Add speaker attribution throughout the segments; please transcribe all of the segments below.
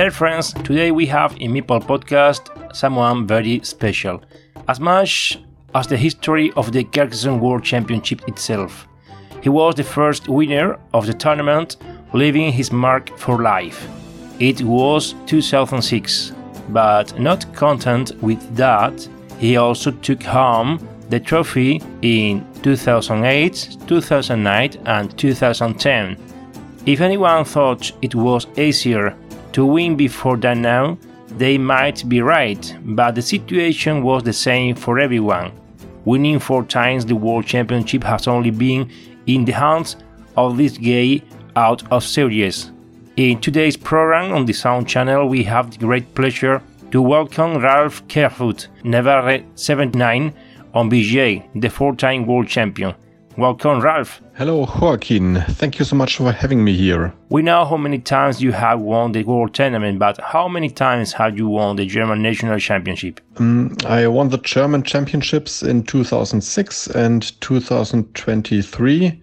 Speaker 1: Dear friends, today we have in Meeple podcast someone very special, as much as the history of the Carcassonne World Championship itself. He was the first winner of the tournament, leaving his mark for life. It was 2006, but not content with that, he also took home the trophy in 2008, 2009, and 2010. If anyone thought it was easier to win before that now, they might be right, but the situation was the same for everyone. Winning four times the World Championship has only been in the hands of this guy out of series. In today's program on the Sound Channel, we have the great pleasure to welcome Ralph Querfurth, Navarre 79 on BGA, the four time world champion. Welcome, Ralph.
Speaker 2: Hello, Joaquin. Thank you so much for having me here.
Speaker 1: We know how many times you have won the World Tournament, but how many times have you won the German National Championship?
Speaker 2: Um, I won the German Championships in 2006 and 2023,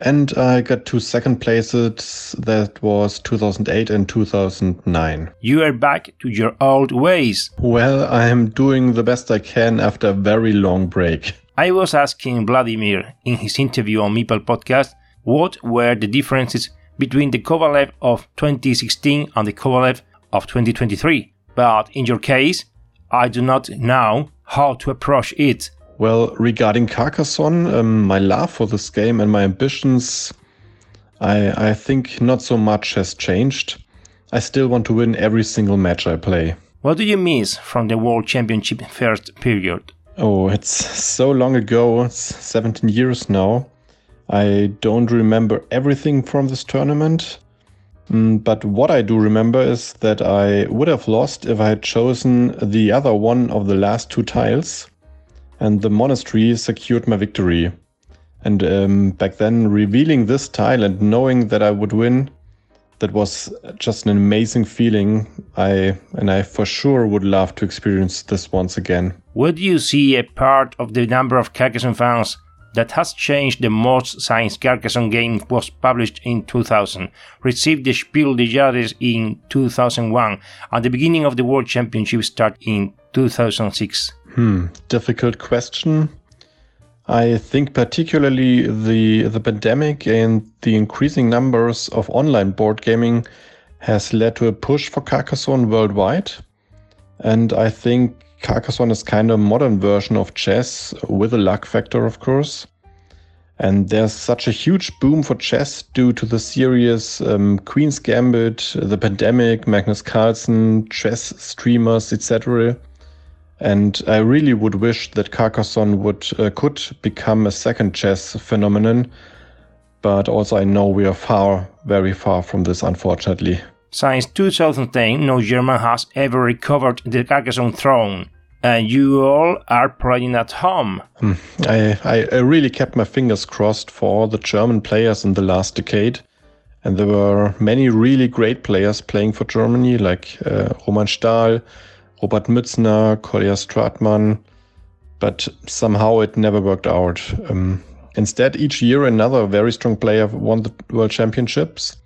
Speaker 2: and I got two second places. That was 2008 and 2009.
Speaker 1: You are back to your old ways.
Speaker 2: Well, I am doing the best I can after a very long break.
Speaker 1: I was asking Vladimir in his interview on Meeple podcast what were the differences between the Kovalev of 2016 and the Kovalev of 2023. But in your case, I do not know how to approach it.
Speaker 2: Well, regarding Carcassonne, um, my love for this game and my ambitions, I, I think not so much has changed. I still want to win every single match I play.
Speaker 1: What do you miss from the World Championship first period?
Speaker 2: Oh, it's so long ago. It's 17 years now. I don't remember everything from this tournament. Mm, but what I do remember is that I would have lost if I had chosen the other one of the last two tiles. And the monastery secured my victory. And um, back then, revealing this tile and knowing that I would win that was just an amazing feeling. I and I for sure would love to experience this once again.
Speaker 1: Would you see a part of the number of Carcassonne fans that has changed the most since Carcassonne game was published in 2000, received the Spiel des Jahres in 2001, and the beginning of the World Championship start in 2006?
Speaker 2: Hmm, difficult question. I think particularly the the pandemic and the increasing numbers of online board gaming has led to a push for Carcassonne worldwide. And I think Carcassonne is kind of a modern version of chess with a luck factor, of course. And there's such a huge boom for chess due to the series um, Queen's Gambit, the pandemic, Magnus Carlsen, chess streamers, etc. And I really would wish that Carcassonne would uh, could become a second chess phenomenon. But also, I know we are far, very far from this, unfortunately.
Speaker 1: Since 2010, no German has ever recovered the Carcassonne throne. And you all are playing at home.
Speaker 2: Hmm. I, I, I really kept my fingers crossed for the German players in the last decade. And there were many really great players playing for Germany, like uh, Roman Stahl, Robert Mützner, Kolja Stratman, but somehow it never worked out. Um, instead, each year another very strong player won the World Championships,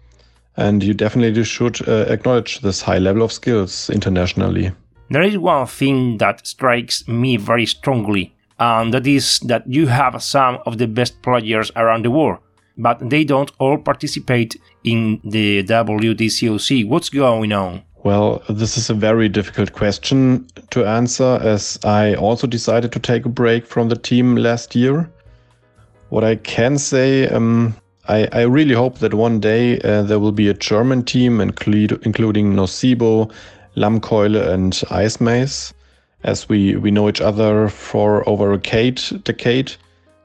Speaker 2: and you definitely should uh, acknowledge this high level of skills internationally.
Speaker 1: There is one thing that strikes me very strongly, and that is that you have some of the best players around the world, but they don't all participate in the WTCOC. What's going on?
Speaker 2: Well, this is a very difficult question to answer as I also decided to take a break from the team last year. What I can say, um, I, I, really hope that one day uh, there will be a German team, include, including Nocebo, Lammkeule, and Ice Maze, as we, we know each other for over a decade. decade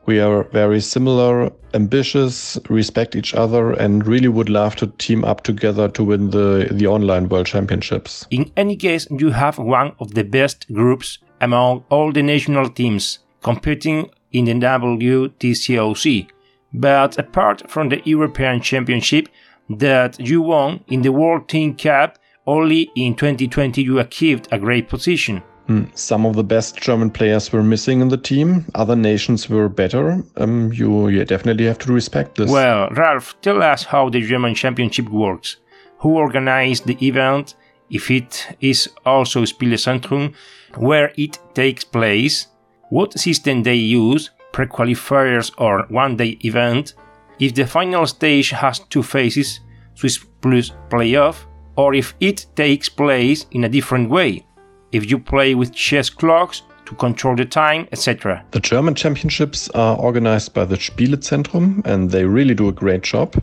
Speaker 2: we are very similar, ambitious, respect each other, and really would love to team up together to win the, the online world championships.
Speaker 1: In any case, you have one of the best groups among all the national teams competing in the WTCOC. But apart from the European Championship that you won in the World Team Cup, only in 2020 you achieved a great position.
Speaker 2: Hmm. Some of the best German players were missing in the team. Other nations were better. Um, you, you definitely have to respect this.
Speaker 1: Well, Ralph, tell us how the German Championship works. Who organized the event? If it is also Spielezentrum, where it takes place, what system they use, pre-qualifiers or one-day event, if the final stage has two phases, Swiss plus playoff, or if it takes place in a different way, if you play with chess clocks to control the time, etc.
Speaker 2: The German championships are organized by the Spielezentrum and they really do a great job.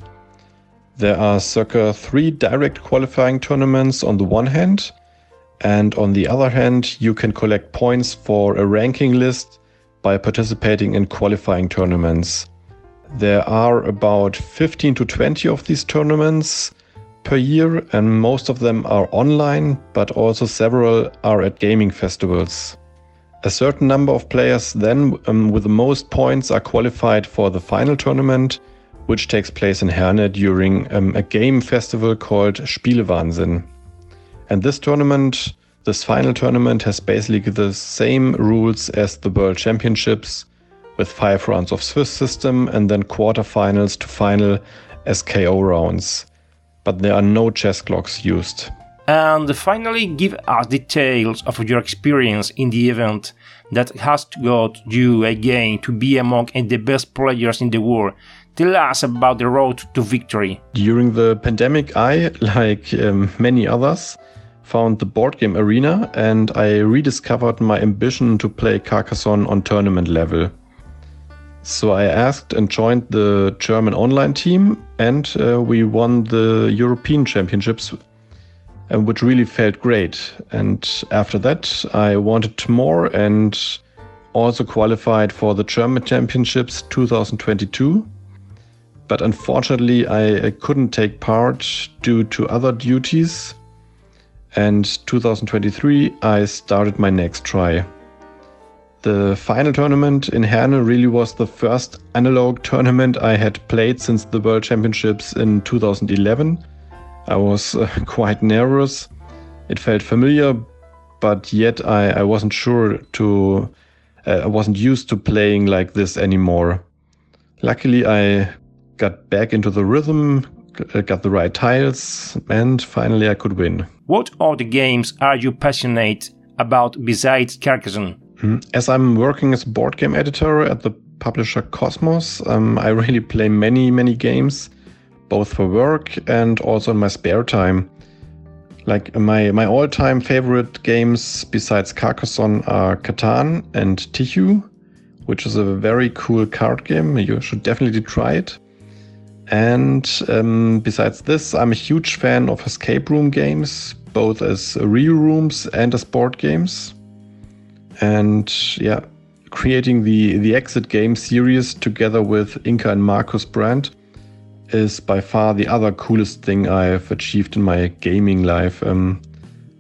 Speaker 2: There are circa three direct qualifying tournaments on the one hand, and on the other hand, you can collect points for a ranking list by participating in qualifying tournaments. There are about 15 to 20 of these tournaments, per year, and most of them are online, but also several are at gaming festivals. A certain number of players then, um, with the most points, are qualified for the final tournament, which takes place in Herne during um, a game festival called Spielewahnsinn. And this tournament, this final tournament, has basically the same rules as the World Championships, with five rounds of Swiss system and then quarterfinals to final SKO rounds but there are no chess clocks used.
Speaker 1: And finally, give us details of your experience in the event that has got you again to be among the best players in the world. Tell us about the road to victory.
Speaker 2: During the pandemic, I, like um, many others, found the board game arena and I rediscovered my ambition to play Carcassonne on tournament level. So I asked and joined the German online team, and uh, we won the European Championships, uh, which really felt great. And after that, I wanted more and also qualified for the German Championships 2022. But unfortunately, I, I couldn't take part due to other duties. And 2023, I started my next try. The final tournament in Herne really was the first analog tournament I had played since the World Championships in 2011. I was uh, quite nervous. It felt familiar, but yet I, I wasn't sure to. Uh, I wasn't used to playing like this anymore. Luckily, I got back into the rhythm, got the right tiles, and finally I could win.
Speaker 1: What other games are you passionate about besides Carcassonne?
Speaker 2: As I'm working as a board game editor at the publisher Kosmos, um, I really play many, many games, both for work and also in my spare time. Like my, my all time favorite games besides Carcassonne are Catan and Tichu, which is a very cool card game. You should definitely try it. And um, besides this, I'm a huge fan of escape room games, both as real rooms and as board games and yeah, creating the the Exit game series together with Inka and Markus Brand is by far the other coolest thing I've achieved in my gaming life. Um,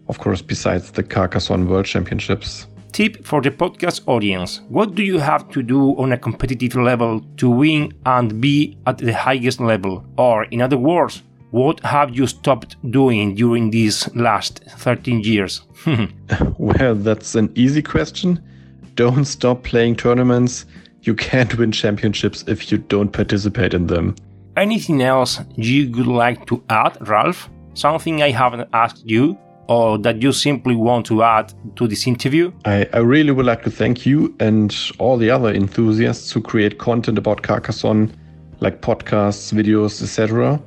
Speaker 2: of course, besides the Carcassonne World Championships.
Speaker 1: Tip for the podcast audience What do you have to do on a competitive level to win and be at the highest level? Or, in other words, what have you stopped doing during these last 13 years?
Speaker 2: well, that's an easy question. Don't stop playing tournaments. You can't win championships if you don't participate in them.
Speaker 1: Anything else you would like to add, Ralph? Something I haven't asked you? Or that you simply want to add to this interview?
Speaker 2: I, I really would like to thank you and all the other enthusiasts who create content about Carcassonne, like podcasts, videos, etc.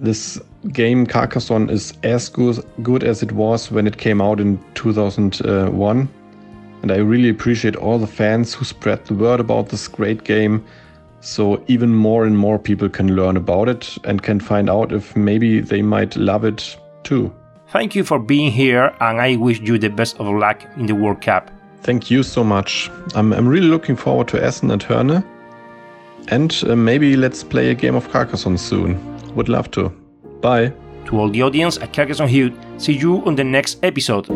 Speaker 2: This game Carcassonne is as good, good as it was when it came out in 2001. And I really appreciate all the fans who spread the word about this great game so even more and more people can learn about it and can find out if maybe they might love it too.
Speaker 1: Thank you for being here, and I wish you the best of luck in the World Cup.
Speaker 2: Thank you so much. I'm, I'm really looking forward to Essen and Herne. And uh, maybe let's play a game of Carcassonne soon. Would love to. Bye.
Speaker 1: To all the audience at Carcassonne Hute, see you on the next episode.